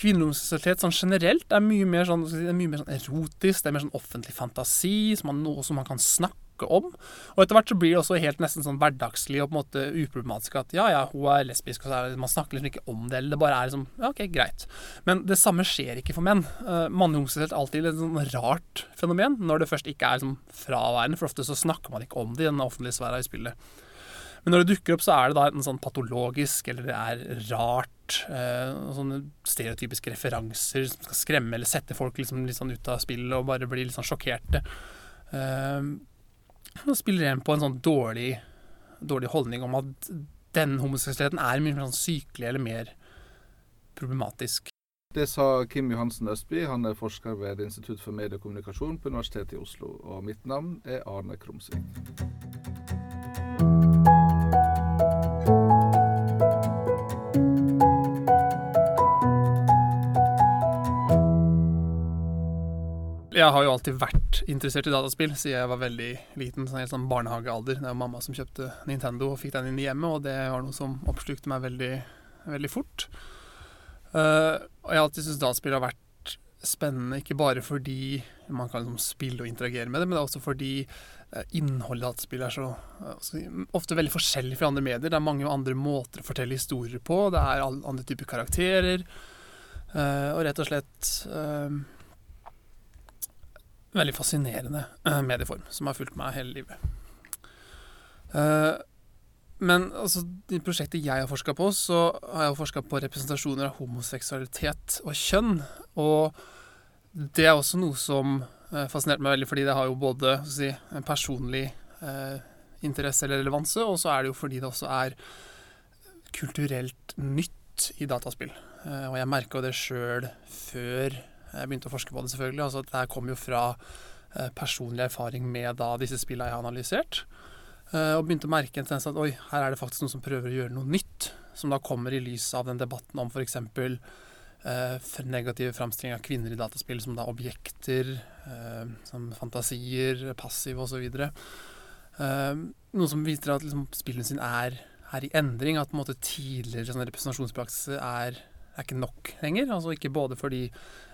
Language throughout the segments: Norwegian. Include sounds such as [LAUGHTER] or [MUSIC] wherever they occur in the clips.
kvinnehomoseksualitet sånn generelt er mye mer sånn, er mye mer sånn erotisk, det er mer sånn offentlig fantasi, som man, noe som man kan snakke om. Og etter hvert så blir det også helt nesten sånn hverdagslig og på en måte uproblematisk at ja, ja, hun er lesbisk, og så er man snakker liksom ikke om det, eller det bare er liksom ja, ok, greit. Men det samme skjer ikke for menn. Uh, Mannlig homoseksualitet er alltid et sånn rart fenomen når det først ikke er liksom fraværende, for ofte så snakker man ikke om det i den offentlige sfæra i spillet. Men når det dukker opp, så er det da enten sånn patologisk, eller det er rart. Eh, sånne stereotypiske referanser som skal skremme eller sette folk liksom litt sånn ut av spillet og bare bli litt sånn sjokkerte. Eh, og spiller igjen på en sånn dårlig, dårlig holdning om at den homoseksualiteten er mye mer sånn sykelig eller mer problematisk. Det sa Kim Johansen Østby. Han er forsker ved Institutt for mediekommunikasjon på Universitetet i Oslo. Og mitt navn er Arne Krumsvik. Jeg har jo alltid vært interessert i dataspill siden jeg var veldig liten. sånn helt sånn barnehagealder. Det var mamma som kjøpte Nintendo og fikk den inn i hjemmet, og det var noe som oppslukte meg veldig, veldig fort. Uh, og jeg har alltid syntes dataspill har vært spennende, ikke bare fordi man kan liksom spille og interagere med det, men det er også fordi uh, innholdet i dataspill er så uh, ofte veldig forskjellig fra andre medier. Det er mange andre måter å fortelle historier på. Det er andre typer karakterer. og rett og slett veldig fascinerende uh, medieform som har fulgt meg hele livet. Uh, men altså, i prosjektet jeg har forska på, så har jeg forska på representasjoner av homoseksualitet og kjønn. Og det er også noe som uh, fascinerte meg veldig, fordi det har jo både si, en personlig interesse eller relevanse, og så er det jo fordi det også er kulturelt nytt i dataspill. og jeg merka det sjøl før jeg begynte å forske på det, selvfølgelig. Altså, det her kom jo fra eh, personlig erfaring med da, disse spillene jeg har analysert. Eh, og begynte å merke en tendens at oi, her er det faktisk noen som prøver å gjøre noe nytt. Som da kommer i lys av den debatten om f.eks. Eh, negative framstillinger av kvinner i dataspill som da objekter, eh, som fantasier, passiv osv. Eh, noe som viser at liksom, spillene sine er, er, i endring. At en måte tidligere sånn representasjonspraksis er, er ikke nok lenger. Altså Ikke både fordi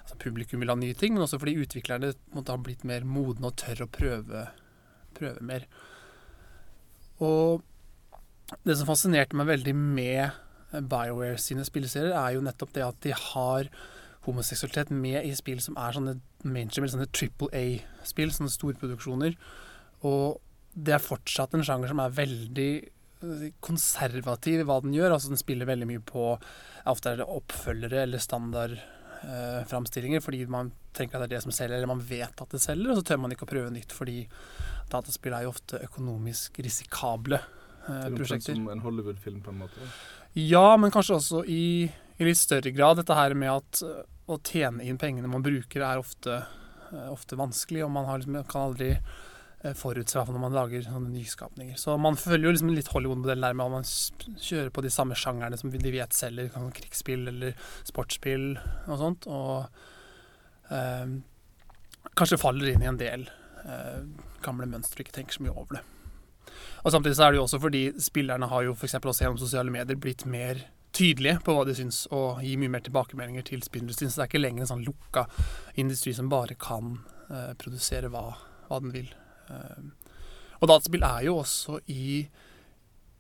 altså publikum vil ha nye ting, men også fordi utviklerne måtte ha blitt mer modne og tør å prøve, prøve mer. Og det som fascinerte meg veldig med BioWare sine spilleserier, er jo nettopp det at de har homoseksualitet med i spill som er sånne mainstream, eller sånne Triple A-spill, sånne storproduksjoner. Og det er fortsatt en sjanger som er veldig konservativ i hva den gjør. Altså Den spiller veldig mye på Ofte er det oppfølgere eller standard eh, framstillinger fordi man tenker at det er det som selger, eller man vet at det selger, og så tør man ikke å prøve nytt fordi dataspill er jo ofte økonomisk risikable eh, prosjekter. Som en Hollywood-film, på en måte? Ja, men kanskje også i, i, litt større grad. Dette her med at å tjene inn pengene man bruker, er ofte, eh, ofte vanskelig, og man liksom, kan aldri Eh, forutse når man lager sånne nyskapninger. Så man følger jo liksom litt Hollywood-modellen der med at man kjører på de samme sjangerne som de vet selger, sånn krigsspill eller sportsspill og sånt. Og eh, kanskje faller inn i en del eh, gamle mønstre og ikke tenker så mye over det. Og Samtidig så er det jo også fordi spillerne har jo f.eks. også gjennom sosiale medier blitt mer tydelige på hva de syns, og gir mye mer tilbakemeldinger til spillindustrien. Så det er ikke lenger en sånn lukka industri som bare kan eh, produsere hva, hva den vil. Ehm, og dataspill er jo også i,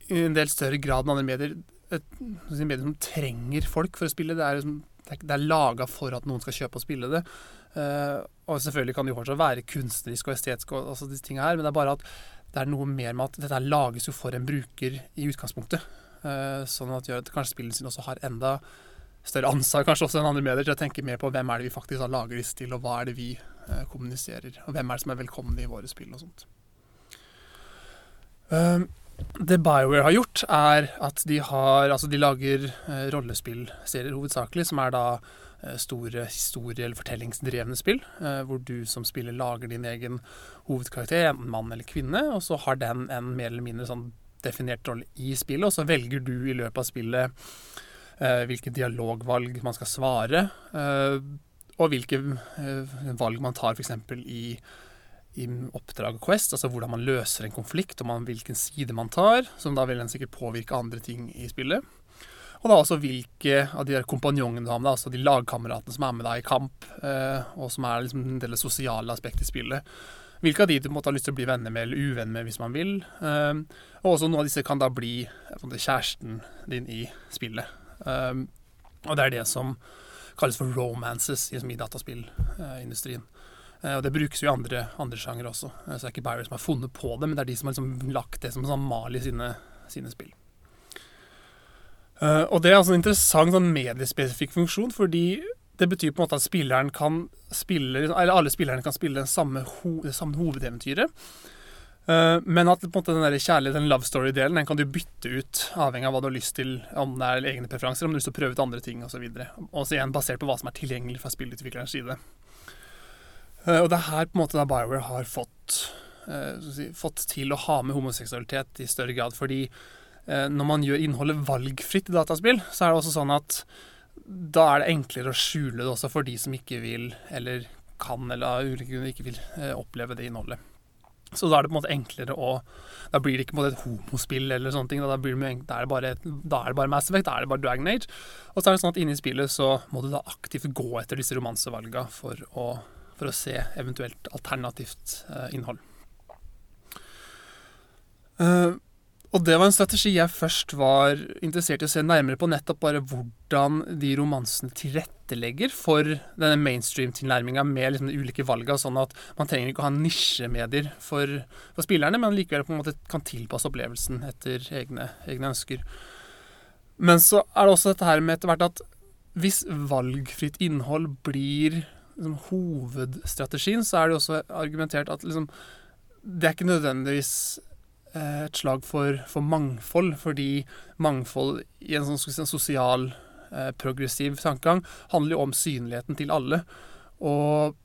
i en del større grad enn andre medier et, et medier som trenger folk for å spille. Det er, liksom, det er laga for at noen skal kjøpe og spille det. Uh, og selvfølgelig kan det jo fortsatt være kunstnerisk og estetisk, og altså disse tingene her, men det er bare at det er noe mer med at dette lages jo for en bruker i utgangspunktet. Uh, sånn at det gjør at kanskje spillene sine også har enda større ansvar kanskje også enn andre medier til å tenke mer på hvem er det vi faktisk lager disse til, og hva er det vi kommuniserer, og hvem er det som er velkomne i våre spill og sånt. Um, det BioWare har gjort, er at de har Altså, de lager eh, rollespillserier hovedsakelig, som er da eh, store historie- eller fortellingsdrevne spill, eh, hvor du som spiller lager din egen hovedkarakter, enten mann eller kvinne, og så har den en mer eller mindre sånn definert rolle i spillet, og så velger du i løpet av spillet eh, hvilke dialogvalg man skal svare, eh, og hvilke eh, valg man tar f.eks. i i oppdrag og Quest, altså hvordan man løser en konflikt, og man, hvilken side man tar, som da vil en sikkert påvirke andre ting i spillet. Og da også hvilke av de der kompanjongene du har med deg, altså de lagkameratene som er med deg i kamp, eh, og som er liksom en del sosiale aspektet i spillet. Hvilke av de du måtte ha lyst til å bli venner med eller uvenn med hvis man vil. Eh, og også noen av disse kan da bli kjæresten din i spillet. Og det er det som kalles for romances i, i dataspillindustrien. Eh, og det brukes jo i andre, andre sjangere også. Eh, så det er ikke Barry som har funnet på det, men det er de som har liksom lagt det som sånn mal i sine, sine spill. Uh, og det er altså en interessant sånn mediespesifikk funksjon, fordi det betyr på en måte at spilleren kan spille, eller alle spillerne kan spille samme ho, det samme hovedeventyret. Uh, men at måte den kjærlighet, den love story-delen den kan du bytte ut, avhengig av hva du har lyst til, om det er egne preferanser, om du har lyst til å prøve ut andre ting osv. Også igjen basert på hva som er tilgjengelig fra spillutviklerens side. Uh, og det er her på en måte da Bioware har fått, si, fått til å ha med homoseksualitet i større grad, fordi Eh, når man gjør innholdet valgfritt i dataspill, så er det også sånn at da er det enklere å skjule det også for de som ikke vil, eller kan, eller av ulike grunner ikke vil eh, oppleve det innholdet. Så da er det på en måte enklere å Da blir det ikke på en måte et homospill eller sånne ting. Da, blir det, da, er det bare, da er det bare Mass Effect, da er det bare Dragon Age. Og så er det sånn at inni spillet så må du da aktivt gå etter disse romansevalga for å, for å se eventuelt alternativt uh, innhold. Uh, og det var en strategi jeg først var interessert i å se nærmere på, nettopp bare hvordan de romansene tilrettelegger for denne mainstream-tilnærminga med liksom de ulike valga, sånn at man trenger ikke å ha nisjemedier for, for spillerne, men likevel på en måte kan tilpasse opplevelsen etter egne, egne ønsker. Men så er det også dette her med etter hvert at hvis valgfritt innhold blir liksom, hovedstrategien, så er det også argumentert at liksom, det er ikke nødvendigvis et slag for, for, mangfold, fordi mangfold i en sånn sosial, eh, progressiv tankegang handler jo om synligheten til alle. Og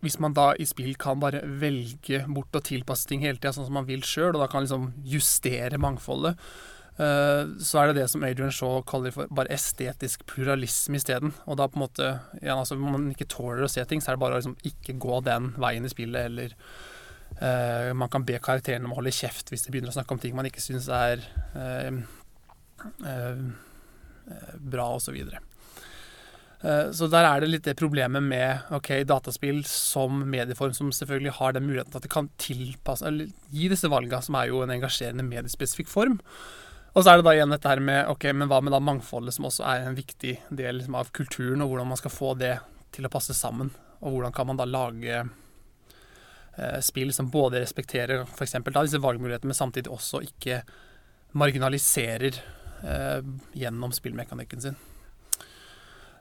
hvis man da i spill kan bare velge bort og tilpasse ting hele tida sånn som man vil sjøl, og da kan liksom justere mangfoldet, eh, så er det det som Adrian Shaw kaller for bare estetisk pluralisme isteden. Og da på en måte ja, altså, Om man ikke tåler å se ting, så er det bare å liksom ikke gå den veien i spillet, eller Uh, man kan be karakterene om å holde kjeft hvis de begynner å snakke om ting man ikke syns er uh, uh, bra, osv. Så, så der er det litt det problemet med ok, dataspill som medieform, som selvfølgelig har den muligheten at det kan tilpasse, eller gi disse valgene, som er jo en engasjerende mediespesifikk form. Og så er det da igjen dette her med ok, men hva med da mangfoldet, som også er en viktig del liksom, av kulturen, og hvordan man skal få det til å passe sammen. Og hvordan kan man da lage spill som både respekterer f.eks. disse valgmulighetene, men samtidig også ikke marginaliserer eh, gjennom spillmekanikken sin.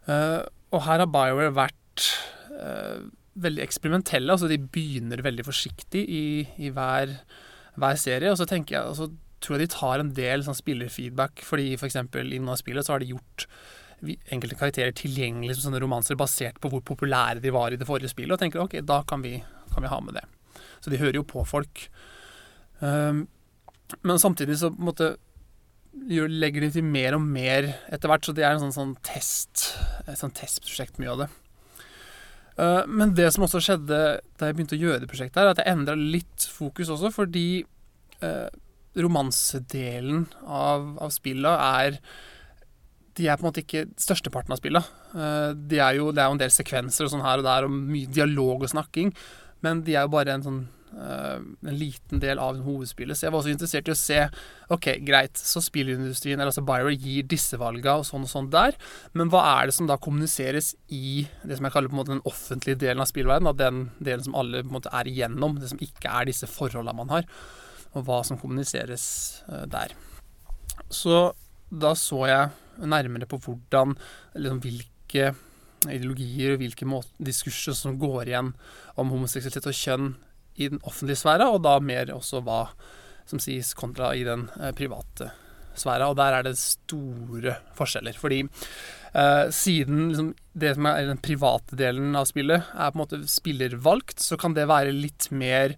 Eh, og her har BioWare vært eh, veldig eksperimentelle. altså De begynner veldig forsiktig i, i hver, hver, serie. Og så tenker jeg, og så tror jeg de tar en del sånn spillerfeedback, fordi. For i noen av spillet så har de gjort enkelte karakterer tilgjengelig som sånne romanser basert på hvor populære de var i det forrige spillet, og tenker ok, da kan vi kan vi ha med det. Så de hører jo på folk. Um, men samtidig så på en måte legger de mer og mer etter hvert, så det er en sånn, sånn test, et sånn testprosjekt, mye av det. Uh, men det som også skjedde da jeg begynte å gjøre det prosjektet, her, at jeg endra litt fokus også, fordi uh, romansedelen av, av spilla er de er på en måte ikke størsteparten av spillet. Uh, de er det er jo en del sekvenser og sånn her og der, og mye dialog og snakking. Men de er jo bare en sånn uh, en liten del av hovedspillet. Så jeg var også interessert i å se Ok, greit, så spillindustrien, eller altså Bioware, gir disse valga og sånn og sånn der. Men hva er det som da kommuniseres i det som jeg kaller på en måte den offentlige delen av spillverdenen? Den delen som alle på en måte er igjennom, det som ikke er disse forholda man har. Og hva som kommuniseres uh, der. Så da så jeg nærmere på hvordan liksom, hvilke ideologier og hvilke måter, diskurser som går igjen om homoseksualitet og kjønn i den offentlige sfæra, og da mer også hva som sies kontra i den eh, private sfæra. Og der er det store forskjeller. Fordi eh, siden liksom, det som er den private delen av spillet er på en måte spillervalgt, så kan det være litt mer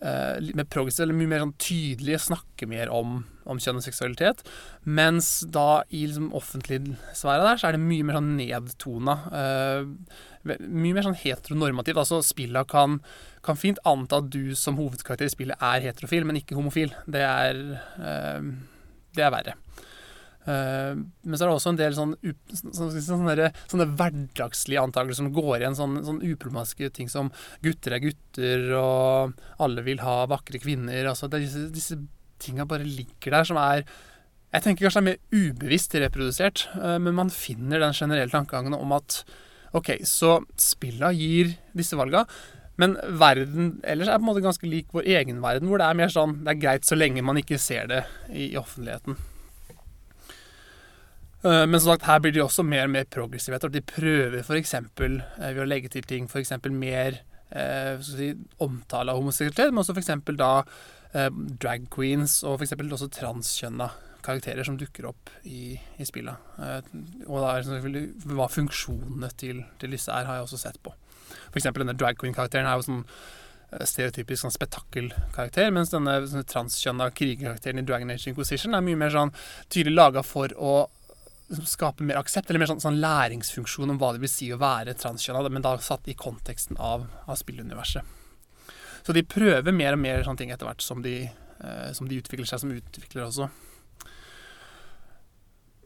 mer progressiv, eller mye mer sånn tydelig snakke mer om, om kjønn og seksualitet. Mens da i liksom offentlig sfære der, så er det mye mer sånn nedtona. Uh, mye mer sånn heteronormativt. Altså spilla kan, kan, fint anta at du som hovedkarakter i spillet er heterofil, men ikke homofil. Det er, uh, det er verre. Uh, men så er det også en del sånn, sånne, sånne, sånne hverdagslige antakelser som går igjen. Sånne, sånne uproblematiske ting som gutter er gutter, og alle vil ha vakre kvinner. Altså, disse, disse tinga bare ligger der, som er Jeg tenker kanskje det er mer ubevisst reprodusert, uh, men man finner den generelle tankegangen om at OK, så spilla gir disse valga. Men verden ellers er på en måte ganske lik vår egen verden, hvor det er mer sånn Det er greit så lenge man ikke ser det i, i offentligheten. Eh, men som sagt, her blir de også mer og mer progressive. De prøver f.eks. Eh, ved å legge til ting f.eks. mer eh, si, omtale av homoseksualitet, men også f.eks. da eh, drag queens og f.eks. også transkjønna karakterer som dukker opp i, i spillet. Eh, og da er selvfølgelig hva funksjonene til, til, disse er, har jeg også sett på. F.eks. denne drag queen-karakteren er jo sånn eh, stereotypisk sånn spetakkelkarakter, mens denne sånn transkjønna krigerkarakteren i Dragon Age Inquisition er mye mer sånn tydelig laga for å skape mer aksept, eller mer sånn, sånn, læringsfunksjon om hva det vil si å være transkjønna, men da satt i konteksten av, av spilluniverset. Så de prøver mer og mer sånne ting etter hvert som de, eh, som de utvikler seg som utvikler også.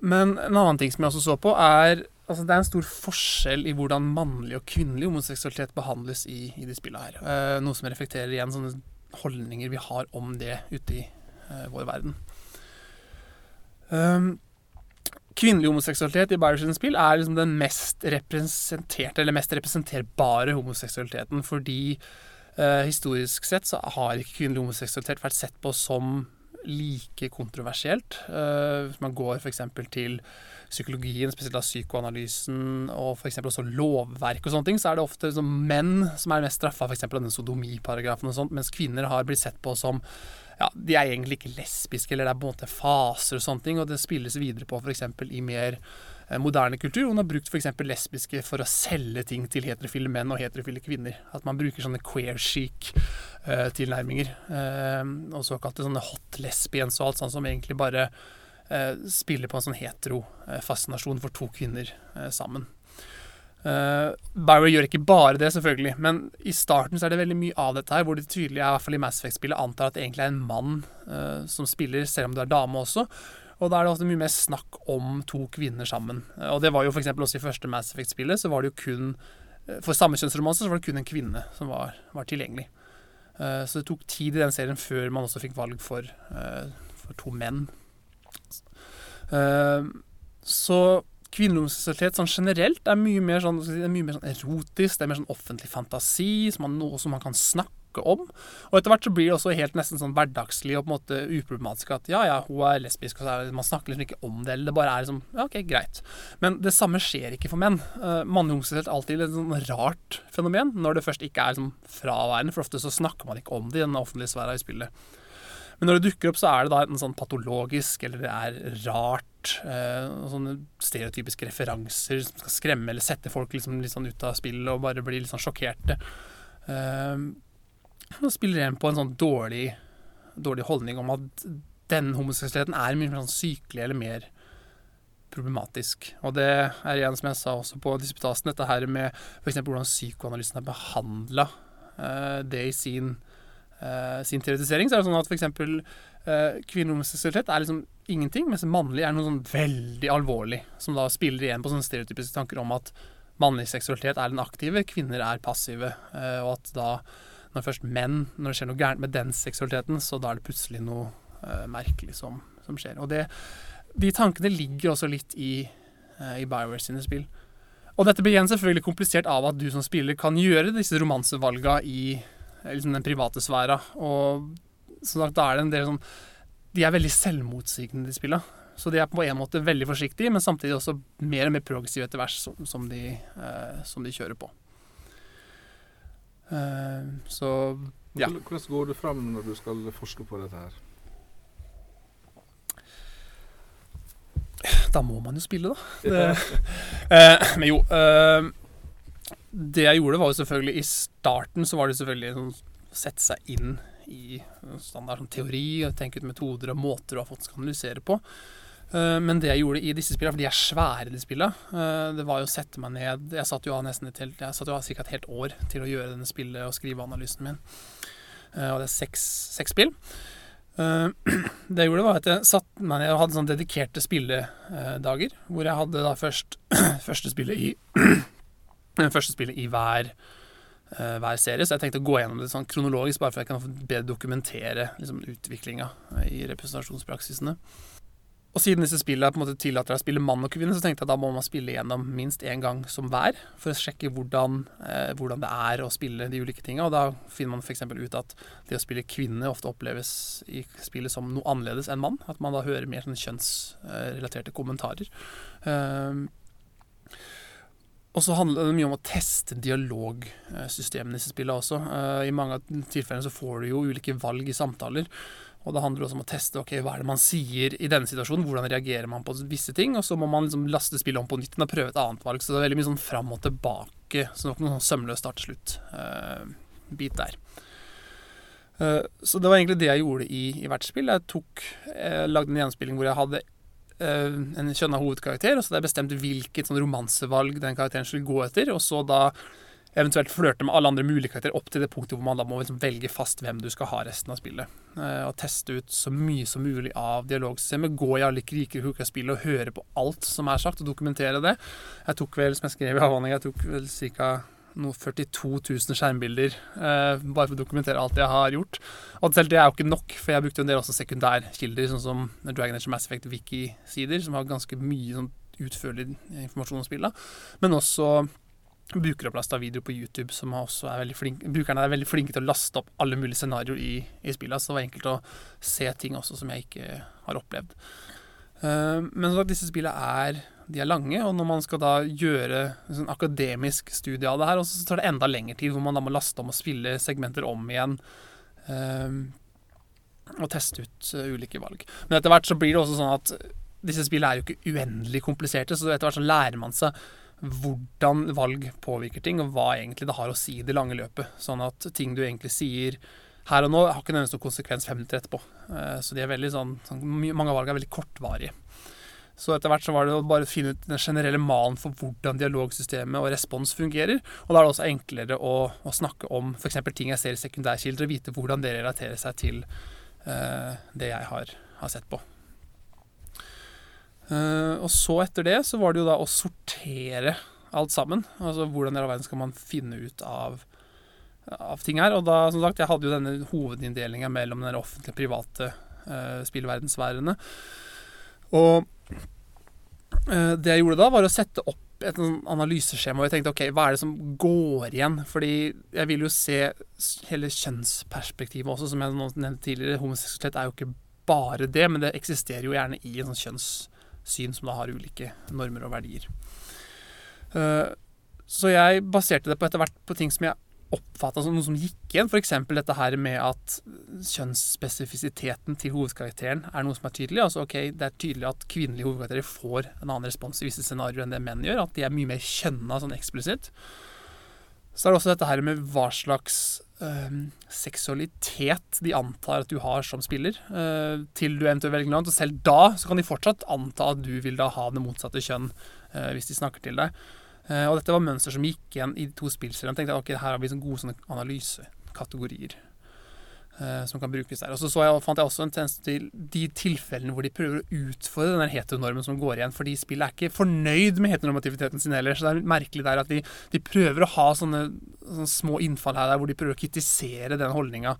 Men en annen ting som jeg også så på, er altså det er en stor forskjell i hvordan mannlig og kvinnelig homoseksualitet behandles i, i de spillene her. Eh, noe som reflekterer igjen sånne holdninger vi har om det ute i eh, vår verden. Um, Kvinnelig homoseksualitet i Bioshins spill er liksom den mest representerte, eller mest representerbare homoseksualiteten. Fordi eh, historisk sett så har ikke kvinnelig homoseksualitet vært sett på som like kontroversielt. Eh, hvis man går f.eks. til psykologien, spesielt av psykoanalysen, og f.eks. også lovverk og sånne ting, så er det ofte liksom menn som er mest straffa, f.eks. den sodomiparagrafen og sånt, mens kvinner har blitt sett på som ja, de er egentlig ikke lesbiske, eller det er på en måte faser og sånne ting, og det spilles videre på f.eks. i mer eh, moderne kultur. Hun har brukt f.eks. lesbiske for å selge ting til heterofile menn og heterofile kvinner. At man bruker sånne queer chic-tilnærminger. Eh, eh, og såkalte sånne hot lesbians og alt sånt som egentlig bare spiller på en sånn hetero-fascinasjon for to kvinner sammen. Uh, Bioware gjør ikke bare det, selvfølgelig, men i starten så er det veldig mye av dette her, hvor det tydelig er, i hvert fall i Mass Effect-spillet, antar at det egentlig er en mann uh, som spiller, selv om det er dame også. Og da er det ofte mye mer snakk om to kvinner sammen. Uh, og det var jo f.eks. også i første Mass Effect-spillet, så var det jo kun For samekjønnsromanser så var det kun en kvinne som var, var tilgjengelig. så det tok tid i den serien før man også fikk valg for, for to menn. så kvinnehomoseksualitet sånn generelt er mye mer sånn, er mye mer sånn erotisk, det er mer sånn offentlig fantasi, som man, noe som man kan snakke om. Og etter hvert så blir det også helt nesten sånn hverdagslig og på en måte uproblematisk at ja, ja, hun er lesbisk, og er, man snakker liksom ikke om det, eller det bare er liksom ja, ok, greit. Men det samme skjer ikke for menn. Uh, Mannehomoseksualitet er alltid et sånn rart fenomen når det først ikke er liksom fraværende, for ofte så snakker man ikke om det i den offentlige sfæra i spillet. Men når det dukker opp, så er det da enten sånn patologisk, eller det er rart. Eh, sånne stereotypiske referanser som skal skremme eller sette folk liksom litt sånn ut av spillet og bare bli litt sånn sjokkerte. Eh, og spiller igjen på en sånn dårlig, dårlig holdning om at den homoseksualiteten er mye mer sånn sykelig eller mer problematisk. Og det er igjen, som jeg sa også på disputasen, dette her med f.eks. hvordan psykoanalysen har behandla eh, det i sin uh, sin teoretisering, så er det sånn at f.eks. Uh, kvinnehomoseksualitet er liksom ingenting, mens mannlig er noe sånn veldig alvorlig, som da spiller igjen på sånne stereotypiske tanker om at mannlig seksualitet er den aktive, kvinner er passive, uh, og at da når først menn Når det skjer noe gærent med den seksualiteten, så da er det plutselig noe uh, merkelig som, som, skjer. Og det, de tankene ligger også litt i, uh, i Bioware sine spill. Og dette blir igjen selvfølgelig komplisert av at du som spiller kan gjøre disse romansevalga i liksom den private sfæra. Og som sagt, da er det en del sånn De er veldig selvmotsigende, de spilla. Så de er på en måte veldig forsiktige, men samtidig også mer og mer progressive etter hvert som, som, de, eh, som de kjører på. Uh, så ja. Hvordan går du fram når du skal forske på dette her? Da må man jo spille, da. Det, uh, [LAUGHS] men jo uh, det jeg gjorde, var jo selvfølgelig I starten så var det selvfølgelig sånn, sette seg inn i standard sånn, teori og tenke ut metoder og måter du har fått skal analysere på. Uh, men det jeg gjorde i disse spillene, for de er svære, de spillene, uh, det var jo å sette meg ned Jeg satt jo av nesten et helt, jeg satt jo av ca. et helt år til å gjøre denne spillet og skrive analysen min. Uh, og det er seks, seks spill. Eh, [CLEARS THROAT] det jeg gjorde, var at jeg satt meg ned og hadde sånn dedikerte spilledager. Hvor jeg hadde da først [CLEARS THROAT] første spillet i [CLEARS THROAT] første spillet i hver, uh, hver serie. Så jeg tenkte å gå gjennom det sånn kronologisk, bare for jeg kan bedre dokumentere liksom, utviklinga i representasjonspraksisene. Og siden disse spillene på en måte tillater deg å spille mann og kvinne, så tenkte jeg at da må man spille gjennom minst én gang som hver, for å sjekke hvordan, eh, hvordan, det er å spille de ulike tinga. Og da finner man f.eks. ut at det å spille kvinne ofte oppleves i spillet som noe annerledes enn mann. At man da hører mer sånn kjønnsrelaterte kommentarer. Um, og så handler det mye om å teste dialogsystemene i disse spillene også. Uh, I mange av tilfellene så får du jo ulike valg i samtaler. Og det handler også om å teste ok, hva er det man sier i denne situasjonen, hvordan reagerer man på visse ting, og så må man liksom laste spillet om på nytt og prøve et annet valg. Så det er veldig mye sånn fram og tilbake, så det er noe sånn sømløs start-slutt-bit uh, der. Uh, så det var egentlig det jeg gjorde i, i hvert spill. Jeg tok, jeg lagde en gjenspilling hvor jeg hadde en kjønna hovedkarakter, og så hadde jeg bestemt hvilket sånn romansevalg den karakteren skulle gå etter, og så da eventuelt flørte med alle andre mulige karakterer opp til det punktet hvor man da må liksom velge fast hvem du skal ha resten av spillet. Eh, og teste ut så mye som mulig av dialogsystemet. Gå i alle kriker og spillet og høre på alt som er sagt, og dokumentere det. Jeg tok vel, som jeg skrev i avhandling, jeg tok vel ca. 42 000 skjermbilder eh, bare for å dokumentere alt jeg har gjort. Og selv det er jo ikke nok, for jeg brukte en del også sekundærkilder, sånn som Dragon Age Mass Effect Wiki-sider, som har ganske mye sånn utførlig informasjon om spillet. Men også brukeropplasta videoer på YouTube som også er veldig flinke Brukerne er veldig flinke til å laste opp alle mulige scenarioer i, i spillet, så det var enkelt å se ting også som jeg ikke har opplevd. Eh, men at disse spillene er de er lange, og når man skal da gjøre sånn akademisk studie av det her, så tar det enda lengre tid, hvor man da må laste om og spille segmenter om igjen. Uh, og teste ut uh, ulike valg. Men etter hvert så blir det også sånn at disse spillene er jo ikke uendelig kompliserte, så etter hvert så lærer man seg hvordan valg påvirker ting, og hva egentlig det har å si i det lange løpet. Sånn at ting du egentlig sier her og nå, har ikke nødvendigvis noen konsekvens fem minutter etterpå. Eh, så de er veldig sånn, sånn mange av valgene er veldig kortvarige. Så etter hvert så var det å bare finne ut den generelle malen for hvordan dialogsystemet og respons fungerer. Og da er det også enklere å, å snakke om f.eks. ting jeg ser i sekundærkilder, og vite hvordan det relaterer seg til uh, det jeg har, har sett på. Uh, og så etter det så var det jo da å sortere alt sammen. Altså hvordan i all verden skal man finne ut av, av, ting her. Og da, som sagt, jeg hadde jo denne hovedinndelinga mellom den offentlige og private uh, spillverdenssfærene. Og det jeg gjorde da, var å sette opp et analyseskjema. Og jeg tenkte ok, hva er det som går igjen? Fordi jeg vil jo se hele kjønnsperspektivet også, som jeg nevnte tidligere. Homoseksualitet er jo ikke bare det, men det eksisterer jo gjerne i en sånn kjønnssyn som da har ulike normer og verdier. Uh, så jeg baserte det på etter hvert på ting som jeg oppfatta som noe som gikk igjen. F.eks. dette her med at kjønnsspesifisiteten til hovedkarakteren er noe som er tydelig. Altså ok, Det er tydelig at kvinnelige hovedkarakterer får en annen respons i visse scenarioer enn det menn gjør. At de er mye mer kjønna sånn eksplisitt. Så er det også dette her med hva slags øh, seksualitet de antar at du har som spiller, øh, til du eventuelt velger noe annet. Og selv da så kan de fortsatt anta at du vil da ha det motsatte kjønn øh, hvis de snakker til deg. Uh, og dette var mønster som gikk igjen i de to spillseriene. tenkte jeg, ok, her har vi sånn gode sånne analysekategorier uh, som kan brukes der. Og så, så jeg, fant jeg også en tjeneste til de tilfellene hvor de prøver å utfordre den heteronormen som går igjen, fordi spillet er ikke fornøyd med heteronormativiteten sin heller. Så det er merkelig der at de, de prøver å ha sånne, sånne, små innfall her der hvor de prøver å kritisere den holdninga,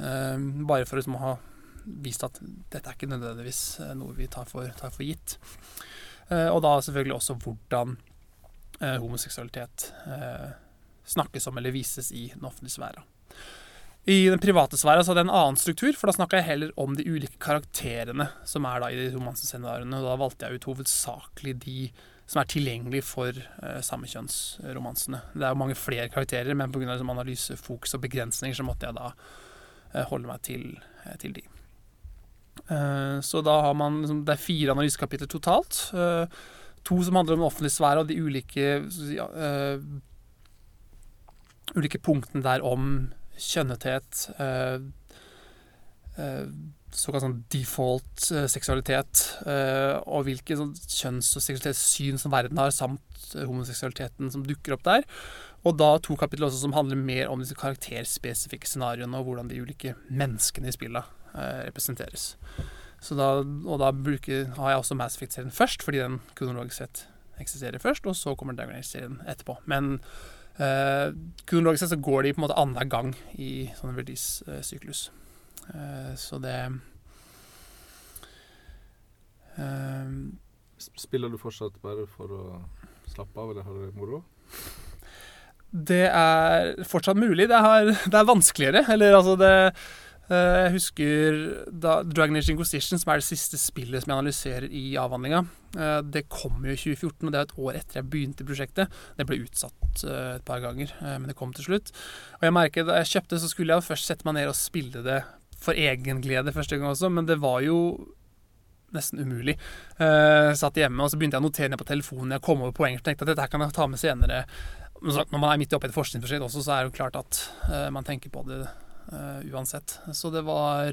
uh, bare for liksom å ha vist at dette er ikke nødvendigvis noe vi tar for, tar for gitt. og da selvfølgelig også hvordan eh, homoseksualitet eh, snakkes om eller vises i den offentlige sfæra. I den private sfæra hadde jeg en annen struktur, for da snakka jeg heller om de ulike karakterene som er da i de romansescenarioene. Da valgte jeg ut hovedsakelig de som er tilgjengelige for eh, samekjønnsromansene. Det er jo mange flere karakterer, men pga. Liksom, analysefokus og begrensninger så måtte jeg da eh, holde meg til, eh, til de. Eh, så da har man liksom, Det er fire analysekapitler totalt. Uh, To som handler om den offentlige sfære og de ulike, uh, ulike punktene der om kjønnethet, uh, uh, såkalt sånn default seksualitet, og hvilke sånn, kjønns- og seksualitetssyn som verden har, samt homoseksualiteten som dukker opp der. Og da to kapitler også som handler mer om disse karakterspesifikke scenarioene, og hvordan de ulike menneskene i spillet eh, representeres. Så da, og da bruker, har jeg også Mass Effect-serien først, fordi den kronologisk sett eksisterer først, og så kommer Dragon Age-serien etterpå. Men eh, kronologisk sett så går de på en måte annenhver gang i sånn release-syklus. Eh, så det eh, Spiller du fortsatt bare for å slappe av, eller har du det moro? Det er fortsatt mulig. Det er, det er vanskeligere. Eller altså det Jeg husker da Dragon Age Inquisition, som er det siste spillet som jeg analyserer i avhandlinga, eh, det kom jo i 2014, og det er et år etter jeg begynte i prosjektet. Det ble utsatt eh, et par ganger, men det kom til slutt. Og jeg merket da jeg kjøpte, så skulle jeg først sette meg ned og spille det for egen glede første gang også, men det var jo nesten umulig. Uh, satt hjemme og så begynte jeg å notere ned på telefonen. Jeg kom over poenger og tenkte at dette kan jeg ta med senere. Når man er midt oppi et forskningsprosjekt også, så er det jo klart at man tenker på det uansett. Så det var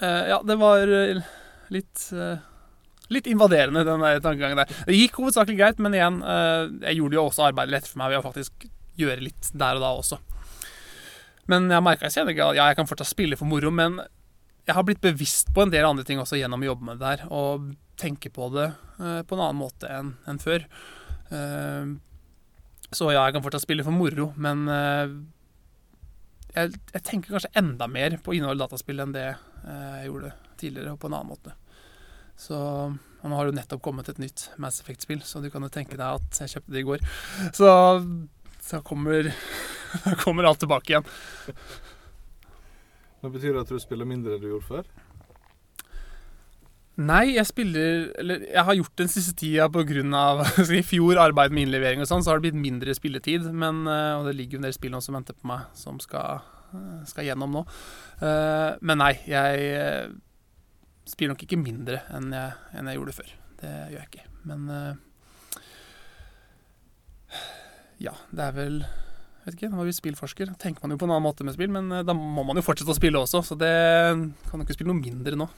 Ja, det var litt Litt invaderende, den tankegangen der. Det gikk hovedsakelig greit, men igjen, jeg gjorde jo også arbeidet lettere for meg ved å faktisk gjøre litt der og da også. Men jeg merka i senere grad ja, jeg kan fortsatt spille for moro, men jeg har blitt bevisst på en del andre ting også gjennom å jobbe med det der, og tenke på det uh, på en annen måte enn en før. Uh, så ja, jeg kan fortsatt spille for moro, men uh, jeg, jeg, tenker kanskje enda mer på innhold i dataspill enn det jeg gjorde tidligere, og på en annen måte. Så og nå har det jo nettopp kommet et nytt Mass Effect-spill, så du kan jo tenke deg at jeg kjøpte det i går. Så, [LAUGHS] da kommer, kommer alt tilbake igjen. Det Betyr det at du spiller mindre enn du gjorde før? Nei, jeg spiller Eller jeg har gjort den siste tida pga. [LAUGHS] i fjor arbeid med innlevering og sånn, så har det blitt mindre spilletid. Men, eh, og det ligger jo en del spill som venter på meg, som skal, eh, skal gjennom nå. Eh, men nei, jeg spiller nok ikke mindre enn jeg, enn jeg gjorde før. Det gjør jeg ikke. Men ja, det er vel vet ikke, Nå er vi spillforsker, tenker man jo på en annen måte med spill, men da må man jo fortsette å spille også, så det kan jo ikke spille noe mindre nå.